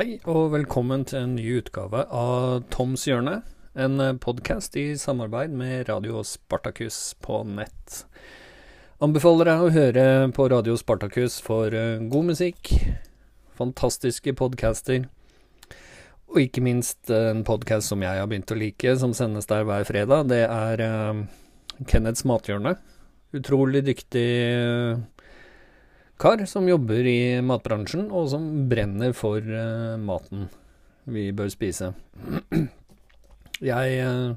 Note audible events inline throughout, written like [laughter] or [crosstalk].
Hei og velkommen til en ny utgave av Toms hjørne. En podkast i samarbeid med Radio Spartakus på nett. Anbefaler deg å høre på Radio Spartakus for eh, god musikk, fantastiske podcaster, og ikke minst en podkast som jeg har begynt å like, som sendes der hver fredag. Det er Kenneths mathjørne. Utrolig dyktig kar som jobber i matbransjen, og som brenner for uh, maten vi bør spise. [clears throat] Jeg uh,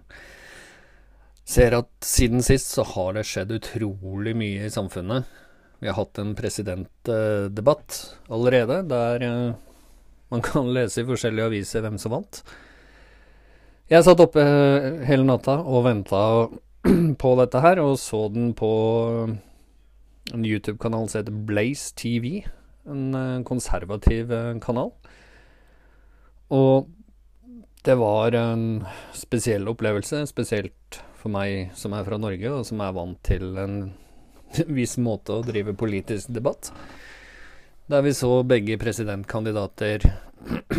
ser at siden sist så har det skjedd utrolig mye i samfunnet. Vi har hatt en presidentdebatt allerede, der uh, man kan lese i forskjellige aviser hvem som vant. Jeg satt oppe hele natta og venta på dette her, og så den på en YouTube-kanal som heter Blaze TV. En konservativ kanal. Og det var en spesiell opplevelse, spesielt for meg som er fra Norge, og som er vant til en [laughs] viss måte å drive politisk debatt. Der vi så begge presidentkandidater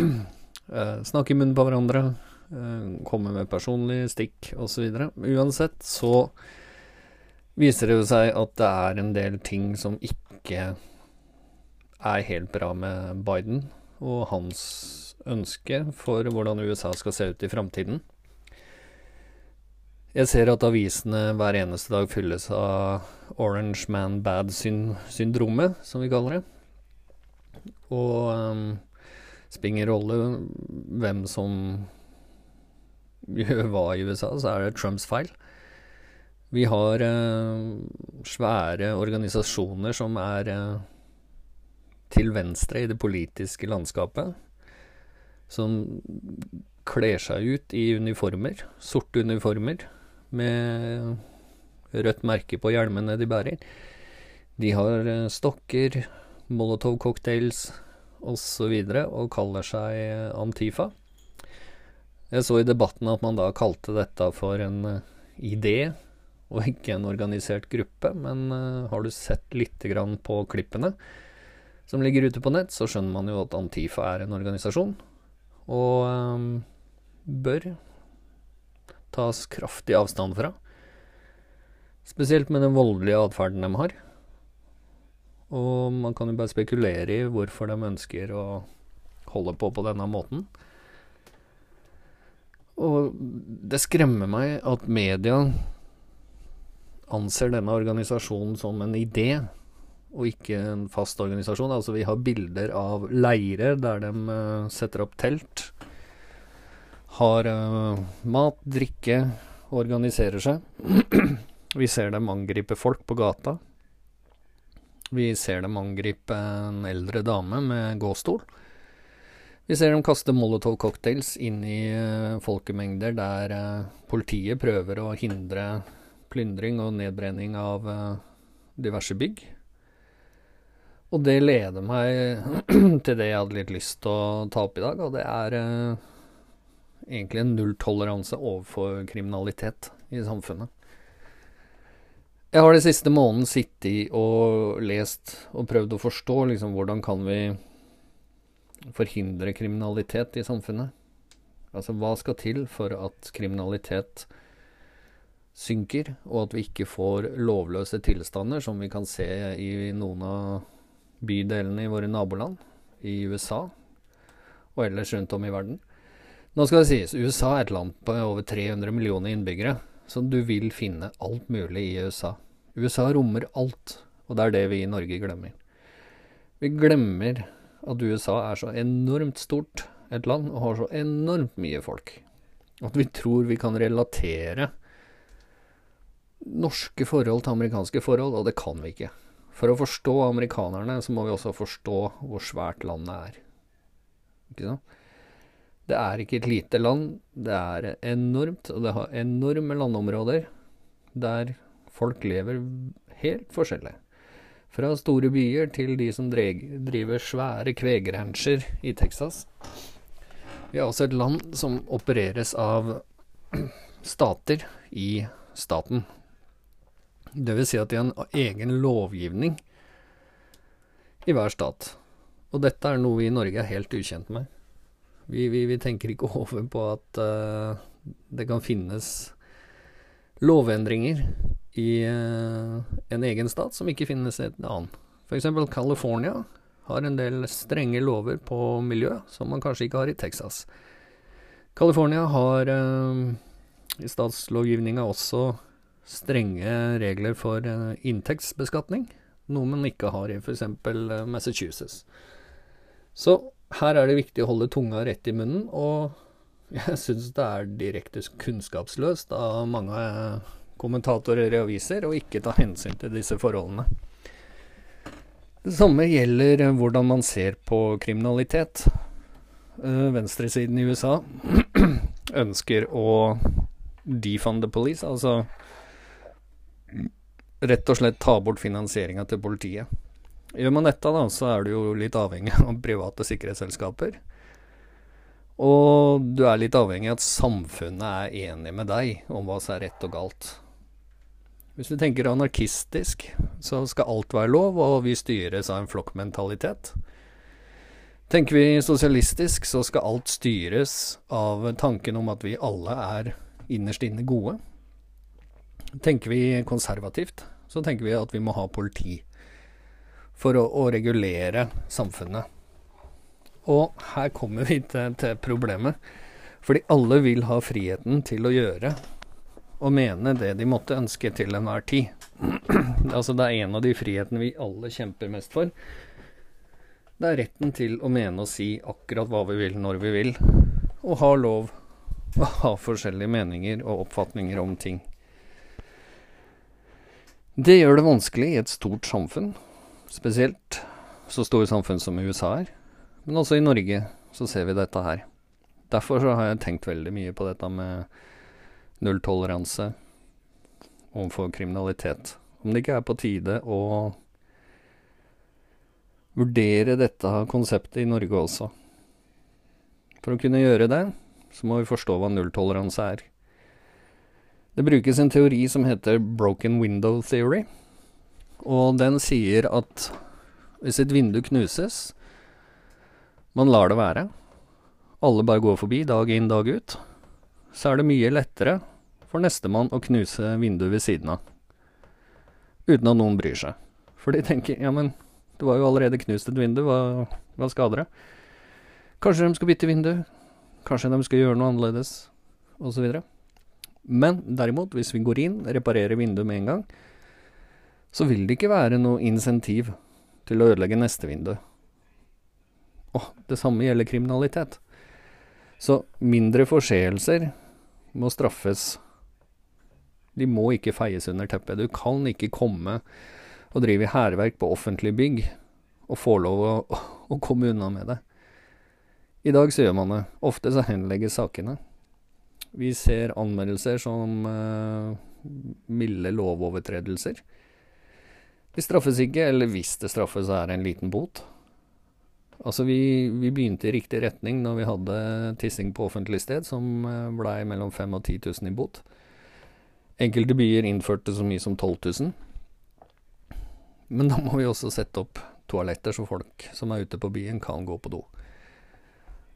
[clears throat] snakke i munnen på hverandre, komme med personlig stikk osv. Uansett så viser det jo seg at det er en del ting som ikke er helt bra med Biden og hans ønske for hvordan USA skal se ut i framtiden. Jeg ser at avisene hver eneste dag fylles av Orange Man Bad-syndromet, som vi kaller det. Og um, spiller rolle hvem som [laughs] gjør hva i USA, så er det Trumps feil. Vi har uh, svære organisasjoner som er uh, til venstre i det politiske landskapet, som kler seg ut i uniformer, sorte uniformer, med rødt merke på hjelmene de bærer. De har uh, stokker, Molotov-cocktails osv. Og, og kaller seg Antifa. Jeg så i debatten at man da kalte dette for en idé, og ikke en organisert gruppe. Men uh, har du sett lite grann på klippene som ligger ute på nett, så skjønner man jo at Antifa er en organisasjon, og um, bør tas kraftig avstand fra. Spesielt med den voldelige atferden de har. Og man kan jo bare spekulere i hvorfor de ønsker å holde på på denne måten. Og det skremmer meg at media anser denne organisasjonen som en idé, og ikke en fast organisasjon. Altså vi har bilder av leirer der de uh, setter opp telt, har uh, mat, drikke, organiserer seg. [clears throat] vi ser dem angripe folk på gata. Vi ser dem angripe en eldre dame med gåstol. Vi ser dem kaste Molotov-cocktails inn i uh, folkemengder der politiet prøver å hindre plyndring og nedbrenning av uh, diverse bygg. Og det leder meg [clears throat] til det jeg hadde litt lyst til å ta opp i dag, og det er egentlig en nulltoleranse overfor kriminalitet i samfunnet. Jeg har de siste månedene sittet og lest og prøvd å forstå liksom, hvordan kan vi forhindre kriminalitet i samfunnet. Altså hva skal til for at kriminalitet synker, og at vi ikke får lovløse tilstander som vi kan se i noen av bydelene i våre naboland, i USA og ellers rundt om i verden. Nå skal det sies, USA er et land på over 300 millioner innbyggere, så du vil finne alt mulig i USA. USA rommer alt, og det er det vi i Norge glemmer. Vi glemmer at USA er så enormt stort et land og har så enormt mye folk. At vi tror vi kan relatere norske forhold til amerikanske forhold, og det kan vi ikke. For å forstå amerikanerne, så må vi også forstå hvor svært landet er. Ikke sant? Det er ikke et lite land, det er enormt, og det har enorme landområder der folk lever helt forskjellig. Fra store byer til de som driver svære kvegrancher i Texas. Vi har også et land som opereres av stater i staten. Det vil si at de har en egen lovgivning i hver stat. Og dette er noe vi i Norge er helt ukjent med. Vi, vi, vi tenker ikke [laughs] over på at uh, det kan finnes lovendringer i uh, en egen stat som ikke finnes i en annen. F.eks. California har en del strenge lover på miljø som man kanskje ikke har i Texas. California har uh, i statslovgivninga også strenge regler for inntektsbeskatning, noe man ikke har i f.eks. Massachusetts. Så her er det viktig å holde tunga rett i munnen, og [laughs] jeg syns det er direkte kunnskapsløst av mange kommentatorer i aviser å ikke ta hensyn til disse forholdene. Det samme gjelder hvordan man ser på kriminalitet. Eh, venstresiden i USA [clears throat] ønsker å defund the police, altså rett og slett ta bort finansieringa til politiet. Gjør man dette, da, så er du jo litt avhengig [laughs] av private sikkerhetsselskaper. Og du er litt avhengig av at samfunnet er enig med deg om hva som er rett og galt. Hvis du tenker anarkistisk, så skal alt være lov, og vi styres av en flokkmentalitet. Tenker vi sosialistisk, så skal alt styres av tanken om at vi alle er innerst inne gode. Tenker vi konservativt, så tenker vi at vi må ha politi for å, å regulere samfunnet. Og her kommer vi til, til, problemet. Fordi alle vil ha friheten til å gjøre og mene det de måtte ønske til enhver tid. [clears throat] altså det er en av de frihetene vi alle kjemper mest for. Det er retten til å mene og si akkurat hva vi vil når vi vil, og ha lov å ha forskjellige meninger og oppfatninger om ting. Det gjør det vanskelig i et stort samfunn spesielt så store samfunn som USA er. Men også i Norge så ser vi dette her. Derfor så har jeg tenkt veldig mye på dette med nulltoleranse overfor kriminalitet. Om det ikke er på tide å vurdere dette konseptet i Norge også. For å kunne gjøre det, så må vi forstå hva nulltoleranse er. Det brukes en teori som heter broken window theory. Og den sier at hvis et vindu knuses, man lar det være, alle bare går forbi dag inn dag ut, så er det mye lettere for nestemann å knuse vinduet ved siden av. Uten at noen bryr seg. For de tenker ja, men det var jo allerede knust et vindu, hva, hva skader det? Kanskje de skal bytte vindu? Kanskje de skal gjøre noe annerledes? Osv. Men derimot, hvis vi går inn, reparerer vinduet med en gang, så vil det ikke være noe insentiv til å ødelegge neste vindu. Og det samme gjelder kriminalitet. Så mindre forseelser må straffes. De må ikke feies under teppet. Du kan ikke komme og drive hærverk på offentlige bygg og få lov å, å, komme unna med det. I dag så gjør man det. Ofte så henlegges sakene. Vi ser anmeldelser som uh, milde lovovertredelser. De straffes ikke, eller hvis det straffes, er det en liten bot. Altså, vi, vi, begynte i riktig retning når vi hadde tissing på offentlig sted, som eh, blei mellom 5000 og 10 000 i bot. Enkelte byer innførte så mye som 12 000. Men da må vi også sette opp toaletter, så folk som er ute på byen, kan gå på do.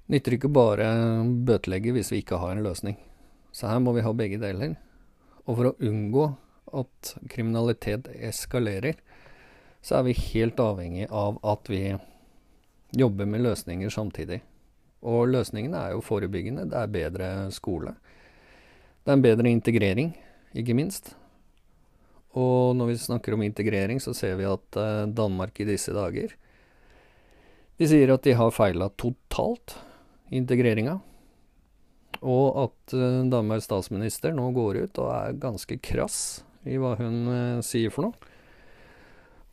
Nytter ikke bare bøtelegge hvis vi ikke har en løsning. Så her må vi ha begge deler. Og for å unngå at kriminalitet eskalerer, så er vi helt avhengig av at vi jobber med løsninger samtidig. Og løsningene er jo forebyggende. Det er bedre skole. Det er en bedre integrering, ikke minst. Og når vi snakker om integrering, så ser vi at uh, Danmark i disse dager De sier at de har feila totalt i integreringa. Og at uh, Danmarks statsminister nå går ut og er ganske krass i hva hun uh, sier for noe.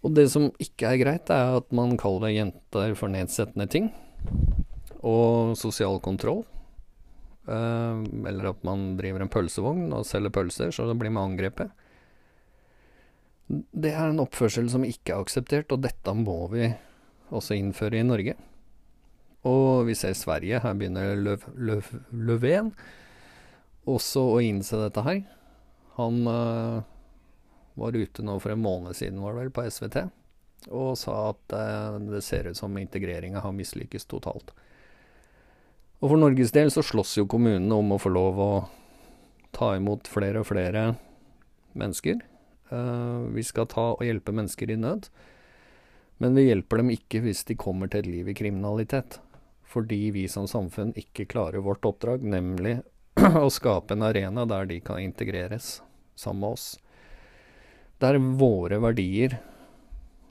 Og det som ikke er greit, er at man kaller jenter for nedsettende ting. Og sosial kontroll. Uh, eller at man driver en pølsevogn og selger pølser, så det blir man angrepet. Det er en oppførsel som ikke er akseptert, og dette må vi også innføre i Norge. Og vi ser Sverige, her begynner Løv, Løv, Løven også å innse dette her. Han uh, var ute nå for en måned siden, var det vel, på SVT, og sa at uh, det ser ut som integreringa har mislykkes totalt. Og for Norges del så slåss jo kommunene om å få lov å ta imot flere og flere mennesker. Uh, vi skal ta og hjelpe mennesker i nød. Men vi hjelper dem ikke hvis de kommer til et liv i kriminalitet. Fordi vi som samfunn ikke klarer vårt oppdrag, nemlig [clears throat] å skape en arena der de kan integreres sammen med oss. Der våre verdier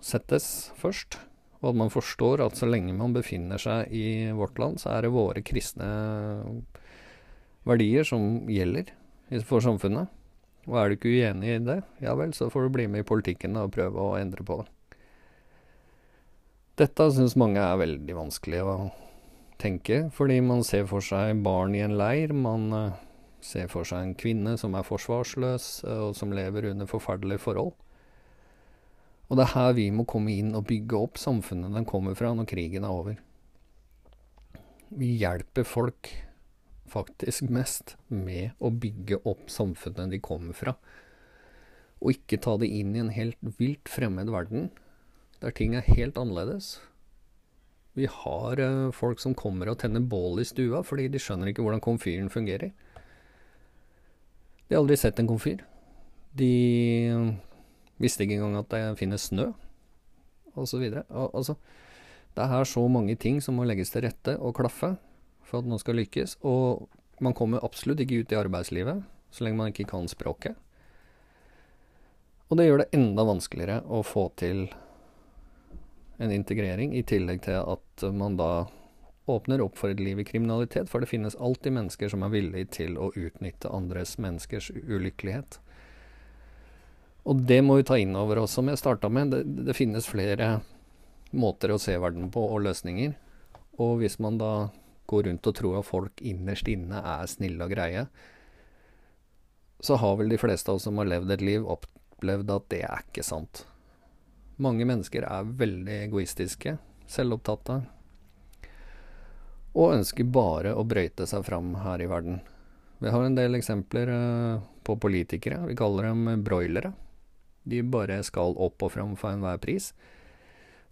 settes først, og at man forstår at så lenge man befinner seg i vårt land, så er det våre kristne verdier som gjelder for samfunnet. Og er du ikke uenig i det, ja vel, så får du bli med i politikken og prøve å endre på det. Dette syns mange er veldig vanskelig å tenke, fordi man ser for seg barn i en leir. Man uh, ser for seg en kvinne som er forsvarsløs, uh, og som lever under forferdelige forhold. Og det er her vi må komme inn og bygge opp samfunnet den kommer fra når krigen er over. Vi hjelper folk faktisk mest med å bygge opp samfunnet de kommer fra, og ikke ta det inn i en helt vilt fremmed verden der ting er helt annerledes. Vi har uh, folk som kommer og tenner bål i stua fordi de skjønner ikke hvordan komfyren fungerer. De har aldri sett en komfyr. De uh, visste ikke engang at det finnes snø, osv. Altså, det er så mange ting som må legges til rette og klaffe for at noe skal lykkes. Og man kommer absolutt ikke ut i arbeidslivet så lenge man ikke kan språket. Og det gjør det enda vanskeligere å få til en integrering, i tillegg til at man da åpner opp for et liv i kriminalitet, for det finnes alltid mennesker som er villige til å utnytte andres menneskers ulykkelighet. Og det må vi ta inn over oss, som jeg starta med. Det, det, finnes flere måter å se verden på, og løsninger. Og hvis man da går rundt og tror at folk innerst inne er snille og greie, så har vel de fleste av oss som har levd et liv, opplevd at det er ikke sant. Mange mennesker er veldig egoistiske, selvopptatte, og ønsker bare å brøyte seg fram her i verden. Vi har en del eksempler uh, på politikere. Vi kaller dem broilere. De bare skal opp og fram for enhver pris.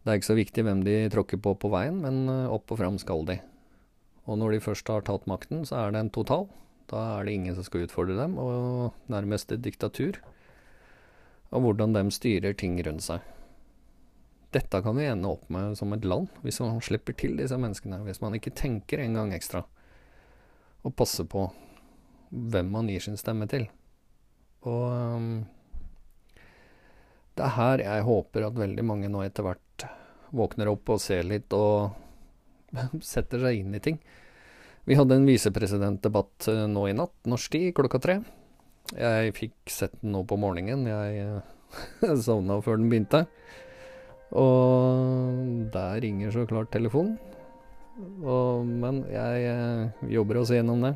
Det er ikke så viktig hvem de tråkker på på veien, men uh, opp og fram skal de. Og når de først har tatt makten, så er det en total. Da er det ingen som skal utfordre dem, og nærmest et diktatur. Og hvordan de styrer ting rundt seg. Dette kan vi ende opp med som et land, hvis man slipper til disse menneskene. Hvis man ikke tenker en gang ekstra, og passer på hvem man gir sin stemme til. Og um, det er her jeg håper at veldig mange nå etter hvert våkner opp og ser litt og [laughs] setter seg inn i ting. Vi hadde en visepresidentdebatt uh, nå i natt, norsk tid, klokka tre. Jeg fikk sett den nå på morgenen. Jeg [laughs] uh, sovna før den begynte. Og der ringer så klart telefonen. Og, men jeg, jeg jobber oss gjennom det.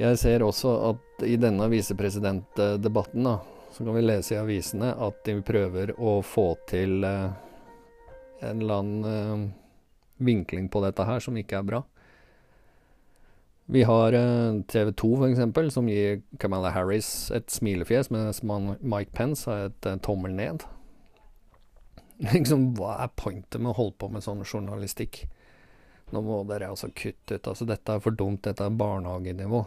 Jeg ser også at i denne visepresidentdebatten, da, så kan vi lese i avisene at de prøver å få til eh, en eller annen eh, vinkling på dette her som ikke er bra. Vi har eh, TV 2 f.eks., som gir Kamala Harris et smilefjes, mens Mike Pence har et eh, tommel ned. [laughs] Liksom, hva er pointet med å holde på med sånn journalistikk? Nå må dere altså kutte ut. Altså, dette er for dumt. Dette er barnehagenivå.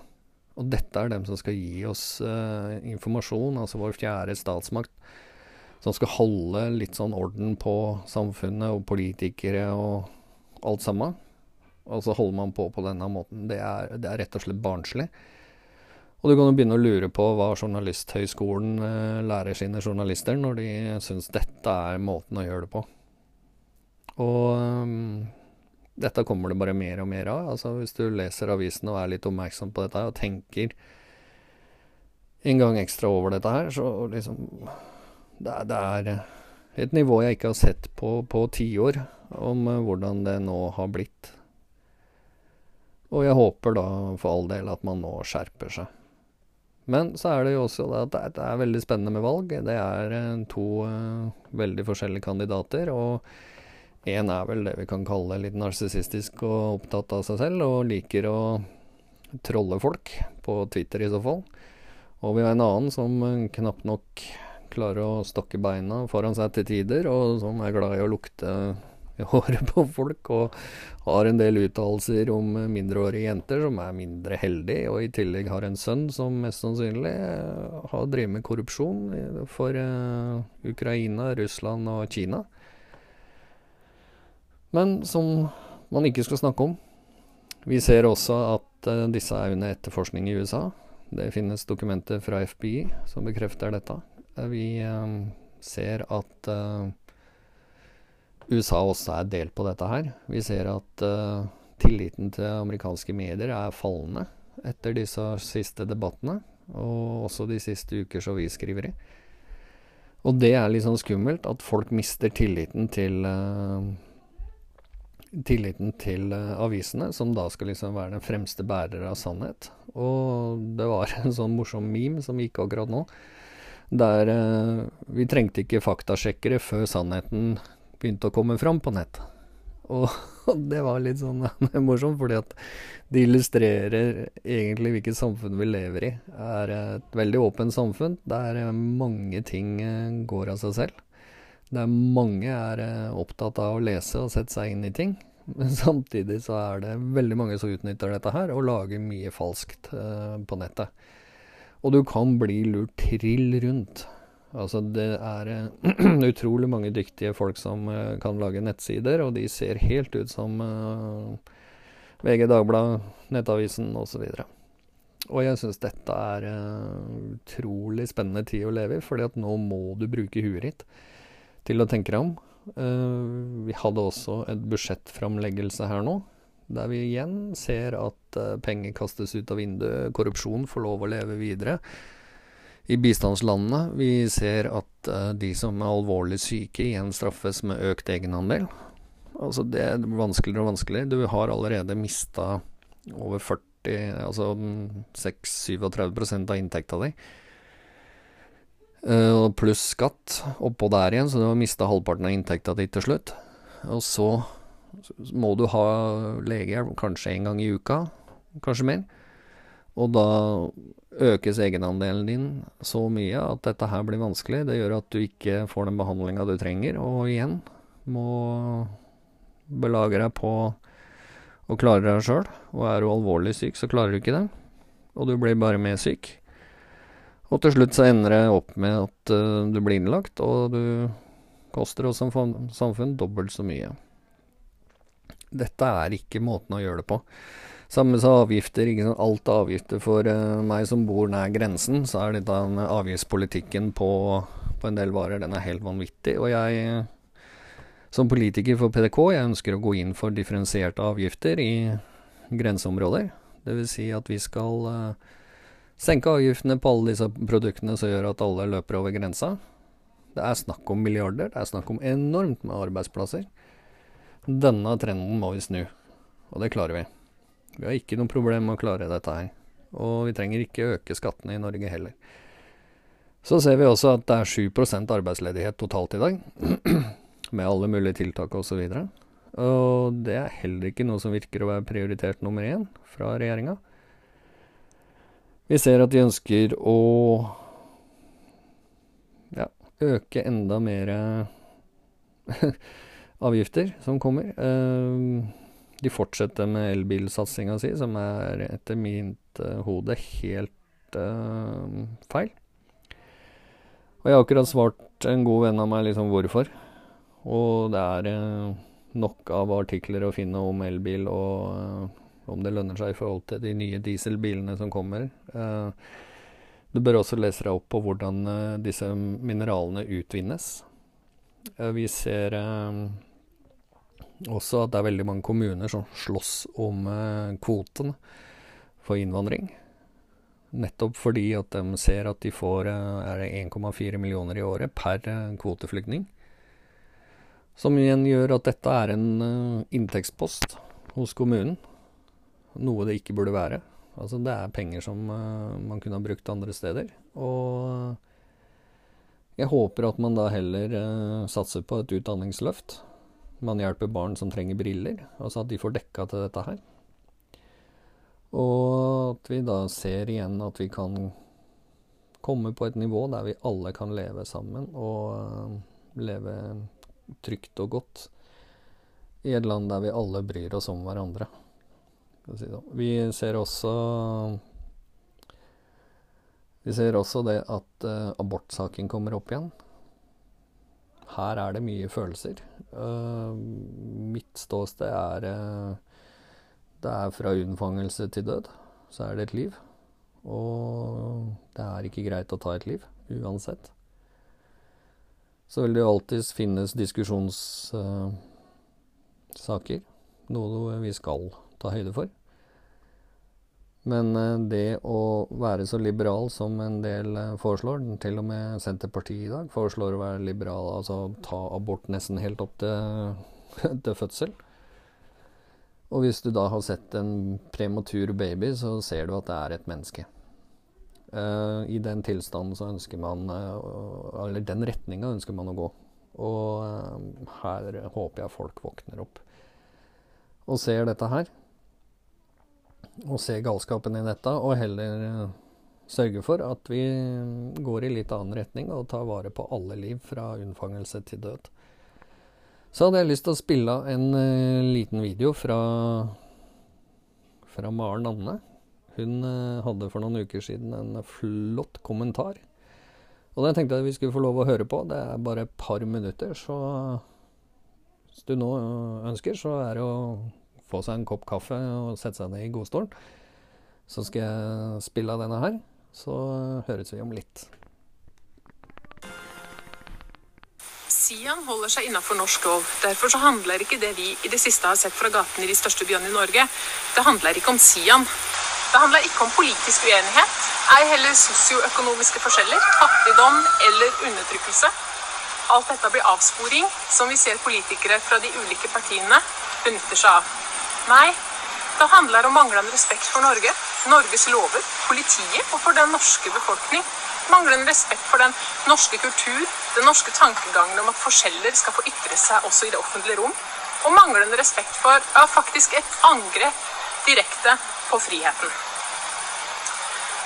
Og dette er dem som skal gi oss uh, informasjon, altså vår fjerde statsmakt. Som skal holde litt sånn orden på samfunnet og politikere og alt sammen. Og så holder man på på denne måten. Det er, det er rett og slett barnslig. Og du kan jo begynne å lure på hva Journalisthøgskolen eh, lærer sine journalister når de syns dette er måten å gjøre det på. Og um, dette kommer det bare mer og mer av. Altså Hvis du leser avisen og er litt oppmerksom på dette og tenker en gang ekstra over dette her, så liksom Det det er et nivå jeg ikke har sett på på tiår, om uh, hvordan det nå har blitt. Og jeg håper da for all del at man nå skjerper seg. Men så er det jo også at det er veldig spennende med valg. Det er eh, to uh, veldig forskjellige kandidater. Og én er vel det vi kan kalle litt narsissistisk og opptatt av seg selv, og liker å trolle folk, på Twitter i så fall. Og vi har en annen som uh, knapt nok klarer å stokke beina foran seg til tider, og som er glad i å lukte [laughs] håret på folk, og har en del uttalelser om mindreårige jenter som er mindre heldige, og i tillegg har en sønn som mest sannsynlig uh, har drevet med korrupsjon for uh, Ukraina, Russland og Kina. Men som man ikke skal snakke om. Vi ser også at disse er under etterforskning i USA. Det finnes dokumenter fra FBI som bekrefter dette. Vi ser at USA også er delt på dette her. Vi ser at uh, tilliten til amerikanske medier er fallende etter disse siste debattene, og også de siste ukers i. Og det er litt sånn skummelt at folk mister tilliten til uh, Tilliten til uh, avisene, som da skal liksom være den fremste bærer av sannhet. Og det var en sånn morsom meme som gikk akkurat nå, der uh, vi trengte ikke faktasjekkere før sannheten begynte å komme fram på nett. Og, [laughs] det var litt sånn [laughs] morsomt, fordi at det illustrerer egentlig hvilket samfunn vi lever i. Det er et veldig åpent samfunn der mange ting eh, går av seg selv. Der mange er eh, opptatt av å lese og sette seg inn i ting. [laughs] Men samtidig så er det veldig mange som utnytter dette her og lager mye falskt på nettet. Og du kan bli lurt trill rundt. Altså det er uh, [clears throat] utrolig mange dyktige folk som uh, kan lage nettsider, og de ser helt ut som uh, VG, Dagbladet, Nettavisen osv. Og, og jeg syns dette er utrolig spennende tid å leve i, fordi at nå må du bruke huet ditt til å tenke deg om. vi hadde også et budsjettframleggelse her nå, der vi igjen ser at penger kastes ut av vinduet, korrupsjon får lov å leve videre i bistandslandene. Vi ser at uh, de som er alvorlig syke, igjen straffes med økt egenandel. Altså det er vanskeligere og vanskeligere. Du har allerede mista over 40, altså 6-37% av inntekta di. Uh, pluss skatt oppå der igjen, så du har mista halvparten av inntekta di til slutt. Og så må du ha legehjelp kanskje en gang i uka, kanskje mer. Og da økes egenandelen din så mye at dette her blir vanskelig. Det gjør at du ikke får den behandlinga du trenger, og igjen må belage deg på å klare deg sjøl. Og er du alvorlig syk, så klarer du ikke det. Og du blir bare mer syk. Og til slutt så ender det opp med at uh, du blir innlagt, og du koster oss som samfunn dobbelt så mye. Dette er ikke måten å gjøre det på. Samme som avgifter. ikke sant? Alt er avgifter for uh, meg som bor nær grensen. Så er dette avgiftspolitikken på, på, en del varer, den er helt vanvittig. Og jeg, som politiker for PDK, jeg ønsker å gå inn for differensierte avgifter i grenseområder. Dvs. Si at vi skal uh, senke avgiftene på alle disse produktene som gjør at alle løper over grensa. Det er snakk om milliarder, det er snakk om enormt med arbeidsplasser. Denne trenden må vi snu, og det klarer vi. Vi har ikke noe problem med å klare dette her. Og vi trenger ikke øke skattene i Norge heller. Så ser vi også at det er 7% arbeidsledighet totalt i dag. [clears throat] med alle mulige tiltak osv. Og, så og det er heller ikke noe som virker å være prioritert nummer én fra regjeringa. Vi ser at de ønsker å ja, øke enda mer [laughs] avgifter som kommer. Uh, de fortsetter med elbilsatsinga si, som er etter mitt uh, hode helt uh, feil. Og jeg har akkurat svart en god venn av meg liksom hvorfor. Og det er uh, nok av artikler å finne om elbil og om det lønner seg i forhold til de nye dieselbilene som kommer. du bør også lese deg opp på hvordan disse mineralene utvinnes. vi ser også at det er veldig mange kommuner som slåss om eh, kvoten for innvandring. Nettopp fordi at de ser at de får eh, 1,4 millioner i året per eh, kvoteflyktning. Som igjen gjør at dette er en uh, inntektspost hos kommunen. Noe det ikke burde være. Altså det er penger som man kunne ha brukt andre steder. Og jeg håper at man da heller satser på et utdanningsløft man hjelper barn som trenger briller, altså at de får dekka til dette her. Og at vi da ser igjen at vi kan komme på et nivå der vi alle kan leve sammen og uh, leve trygt og godt. i et land der vi alle bryr oss om hverandre. Sånn. Vi ser også Vi ser også det at uh, abortsaken kommer opp igjen. Her er det mye følelser. Uh, mitt ståsted er uh, Det er fra unnfangelse til død. Så er det et liv. Og det er ikke greit å ta et liv, uansett. Så vil det jo alltids finnes diskusjonssaker. noe vi skal ta høyde for. Men eh, det å være så liberal som en del eh, foreslår, til og med Senterpartiet i dag foreslår å være liberal, altså ta abort nesten helt opp til, [laughs] til fødsel. Og hvis du da har sett en prematur baby, så ser du at det er et menneske. Uh, I den tilstanden så ønsker man uh, Eller den retninga ønsker man å gå. Og uh, her håper jeg folk våkner opp og ser dette her. Og se galskapen i dette, og heller sørge for at vi går i litt annen retning og tar vare på alle liv fra unnfangelse til død. Så hadde jeg lyst til å spille en liten video fra, fra Maren Anne hun uh, hadde for noen uker siden en flott kommentar. Og den tenkte jeg vi skulle få lov å høre på. Det er bare et par minutter, så hvis du nå ønsker, så er det å få seg en kopp kaffe og sette seg ned i godstolen. Så skal jeg spille av denne her. Så høres vi om litt. Sian holder seg innafor norsk lov. Derfor så handler ikke det vi i det siste har sett fra gatene i de største byene i Norge, det handler ikke om Sian. Det handler ikke om politisk uenighet, ei heller sosioøkonomiske forskjeller, fattigdom eller undertrykkelse. Alt dette blir avsporing som vi ser politikere fra de ulike partiene benytter seg av. Nei, det handler om manglende respekt for Norge, Norges lover, politiet og for den norske befolkning. Manglende respekt for den norske kultur, den norske tankegangen om at forskjeller skal få ytre seg også i det offentlige rom. Og manglende respekt for ja, faktisk et angrep direkte på friheten.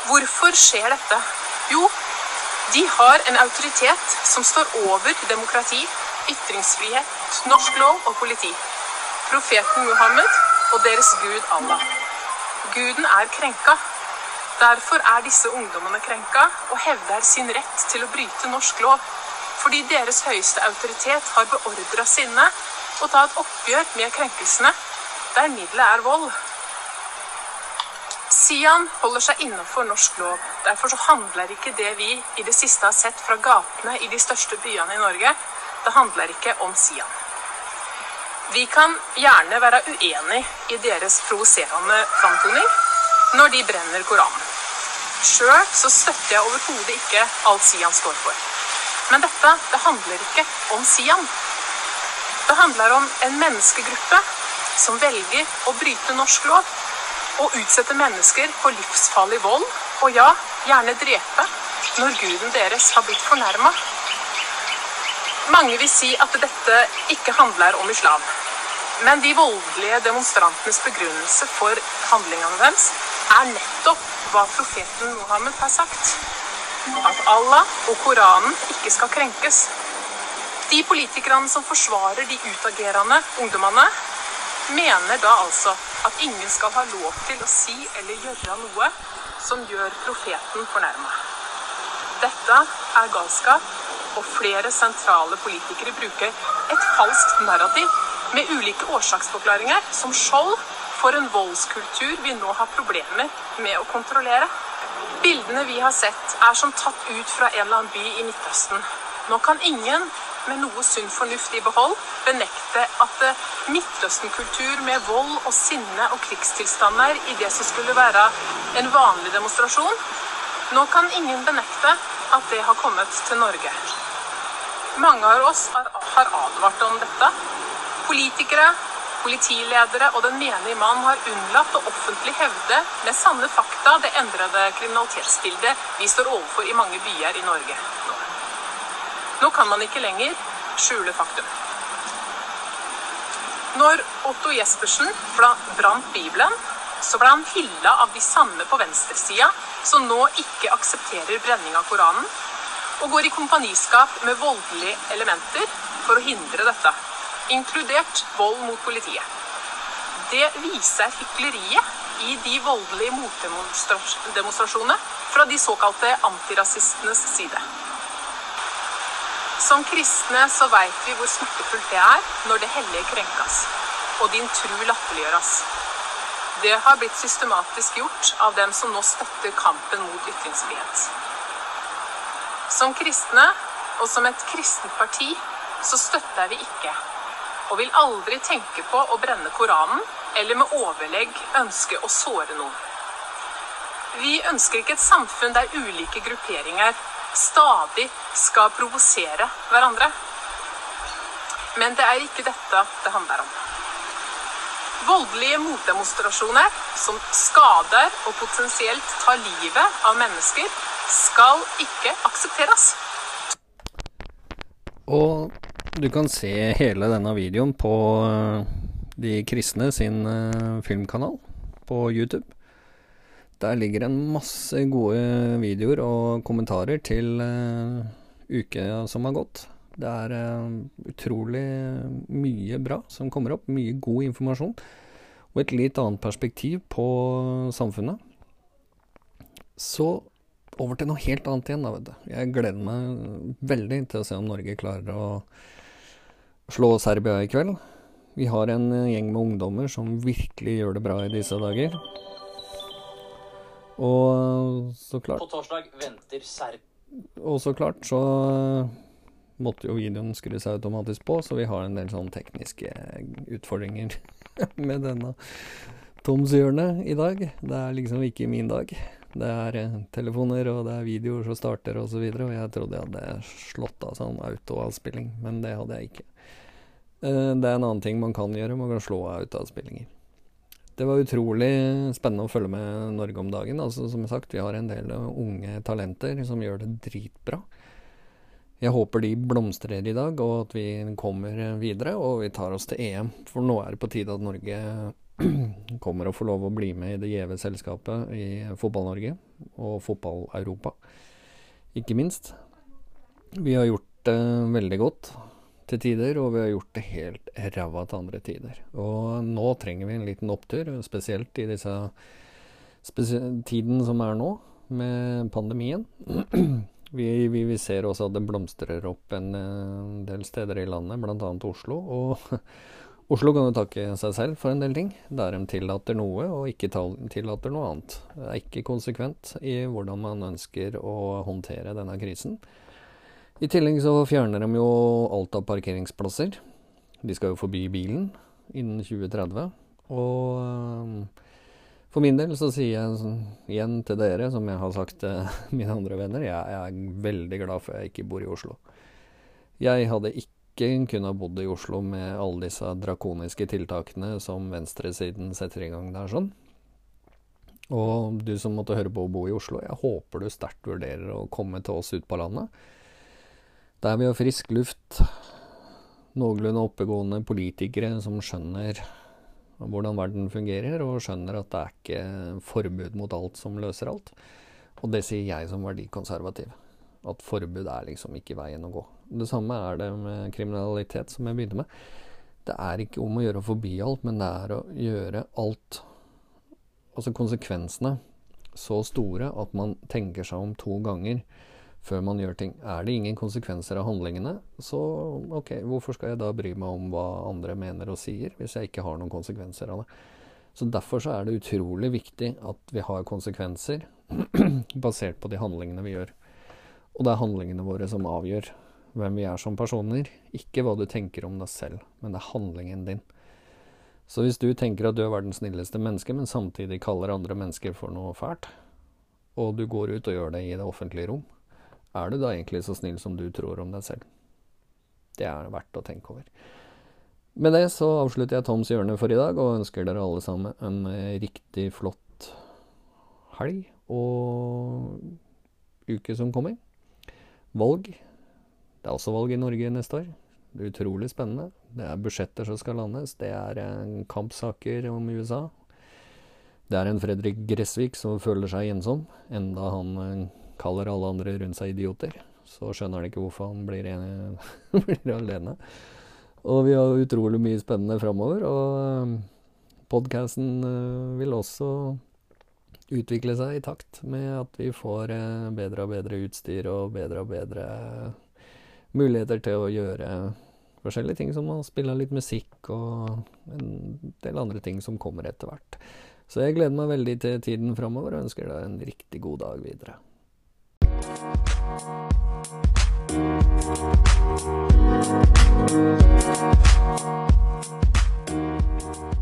Hvorfor skjer dette? Jo, de har en autoritet som står over demokrati, ytringsfrihet, norsk lov og politi. Profeten Muhammed og deres gud Allah. Guden er krenka. Derfor er disse ungdommene krenka og hevder sin rett til å bryte norsk lov. Fordi deres høyeste autoritet har beordra sinne å ta et oppgjør med krenkelsene, der middelet er vold. Sian holder seg innenfor norsk lov. Derfor så handler ikke det vi i det siste har sett fra gatene i de største byene i Norge, det handler ikke om Sian. Vi kan gjerne være uenig i deres provoserende framtoning når de brenner Koranen. Sjøl så støtter jeg overhodet ikke alt Sian står for. Men dette det handler ikke om Sian. Det handler om en menneskegruppe som velger å bryte norsk lov og utsette mennesker for livsfarlig vold, og ja, gjerne drepe, når guden deres har blitt fornærma. Mange vil si at dette ikke handler om islam. Men de voldelige demonstrantenes begrunnelse for handlingene deres er nettopp hva profeten Mohammed har sagt. At Allah og Koranen ikke skal krenkes. De politikerne som forsvarer de utagerende ungdommene, mener da altså at ingen skal ha lov til å si eller gjøre noe som gjør profeten fornærma. Dette er galskap, og flere sentrale politikere bruker et falskt narrativ med ulike årsaksforklaringer som skjold for en voldskultur vi nå har problemer med å kontrollere. Bildene vi har sett, er som tatt ut fra en eller annen by i Midtøsten. Nå kan ingen med noe sunn fornuft i behold benekte at Midtøsten-kultur med vold og sinne og krigstilstander i det som skulle være en vanlig demonstrasjon Nå kan ingen benekte at det har kommet til Norge. Mange av oss har advart om dette. Politikere, politiledere og den menige mann har unnlatt å offentlig hevde med sanne fakta det endrede kriminalitetsbildet vi står overfor i mange byer i Norge. Nå kan man ikke lenger skjule faktum. Når Otto Jespersen brant Bibelen, så ble han hylla av de samme på venstresida som nå ikke aksepterer brenning av Koranen, og går i kompaniskap med voldelige elementer for å hindre dette. inkludert vold mot politiet. Det viser hykleriet i de voldelige motdemonstrasjonene fra de såkalte antirasistenes side. Som kristne så veit vi hvor smertefullt det er når det hellige krenkes og din tru latterliggjøres. Det har blitt systematisk gjort av dem som nå støtter kampen mot ytringsfrihet. Som kristne, og som et kristent parti, så støtter vi ikke, og vil aldri tenke på å brenne Koranen eller med overlegg ønske å såre noen. Vi ønsker ikke et samfunn der ulike grupperinger stadig skal provosere hverandre. Men det er ikke dette det handler om. Voldelige motdemonstrasjoner som skader og potensielt tar livet av mennesker, skal ikke aksepteres. Og du kan se hele denne videoen på eh, De kristne sin eh, filmkanal på YouTube. Der ligger en masse gode videoer og kommentarer til uh, uka som har gått. Det er utrolig mye bra som kommer opp. Mye god informasjon. Og et litt annet perspektiv på samfunnet. Så over til noe helt annet igjen, da, vet du. Jeg gleder meg veldig til å se om Norge klarer å slå Serbia i kveld. Vi har en gjeng med ungdommer som virkelig gjør det bra i disse dager. Og så klart På torsdag venter Serb... Og så klart så måtte jo videoen skru seg automatisk på, så vi har en del sånn tekniske utfordringer [laughs] med denne Toms hjørne i dag. Det er liksom ikke min dag. Det er eh, telefoner, og det er videoer som starter osv. Og, så videre, og jeg trodde jeg hadde slått av sånn autoavspilling, men det hadde jeg ikke. Eh, det er en annen ting man kan gjøre, man kan slå av autoavspillinger. Det var utrolig spennende å følge med Norge om dagen. Altså, som sagt, vi har en del unge talenter som gjør det dritbra. Jeg håper de blomstrer i dag, og at vi kommer videre og vi tar oss til EM. For nå er det på tide at Norge [clears throat] kommer og får lov å bli med i det gjeve selskapet i Fotball-Norge og Fotball-Europa, ikke minst. Vi har gjort det veldig godt til tider, og vi har gjort det helt ræva til andre tider. Og nå trenger vi en liten opptur, spesielt i disse tiden som er nå, med pandemien. [clears throat] Vi, vi, vi, ser også at det blomstrer opp en, en del steder i landet, bl.a. Oslo. Og [laughs] Oslo kan jo takke seg selv for en del ting, der de tillater noe og ikke tillater noe annet. Det er ikke konsekvent i hvordan man ønsker å håndtere denne krisen. I tillegg så fjerner de jo alt av parkeringsplasser. De skal jo forby bilen innen 2030. Og eh, for min del så sier jeg igjen til dere, som jeg har sagt til [laughs] mine andre venner, jeg, er veldig glad for jeg ikke bor i Oslo. Jeg hadde ikke kunnet bodd i Oslo med alle disse drakoniske tiltakene som venstresiden setter i gang der sånn. Og du som måtte høre på å bo i Oslo, jeg håper du sterkt vurderer å komme til oss ut på landet. Der vi har frisk luft, noenlunde oppegående politikere som skjønner hvordan verden fungerer, og skjønner at det er ikke forbud mot alt som løser alt. Og det sier jeg som verdikonservativ. At forbud er liksom ikke veien å gå. Det samme er det med kriminalitet, som jeg begynte med. Det er ikke om å gjøre å forby alt, men det er å gjøre alt Altså konsekvensene så store at man tenker seg om to ganger før man gjør ting. Er det ingen konsekvenser av handlingene, så ok, hvorfor skal jeg da bry meg om hva andre mener og sier, hvis jeg ikke har noen konsekvenser av det? Så Derfor så er det utrolig viktig at vi har konsekvenser [clears throat] basert på de handlingene vi gjør. Og det er handlingene våre som avgjør hvem vi er som personer, ikke hva du tenker om deg selv, men det er handlingen din. Så hvis du tenker at du er verdens snilleste menneske, men samtidig kaller andre mennesker for noe fælt, og du går ut og gjør det i det offentlige rom, er du da egentlig så snill som du tror om deg selv? Det er verdt å tenke over. Med det så avslutter jeg Toms hjørne for i dag, og ønsker dere alle sammen en eh, riktig flott helg og uke som kommer. Valg. Det er også valg i Norge neste år. Det er utrolig spennende. Det er budsjetter som skal landes. Det er kampsaker om USA. Det er en Fredrik Gressvik som føler seg ensom, enda han eh, kaller alle andre rundt seg idioter, så skjønner han ikke hvorfor han blir, en, [laughs] blir alene. Og vi har utrolig mye spennende framover. Og podkasten vil også utvikle seg i takt med at vi får bedre og bedre utstyr og bedre og bedre muligheter til å gjøre forskjellige ting, som å spille litt musikk og en del andre ting som kommer etter hvert. Så jeg gleder meg veldig til tiden framover og ønsker deg en riktig god dag videre. Thank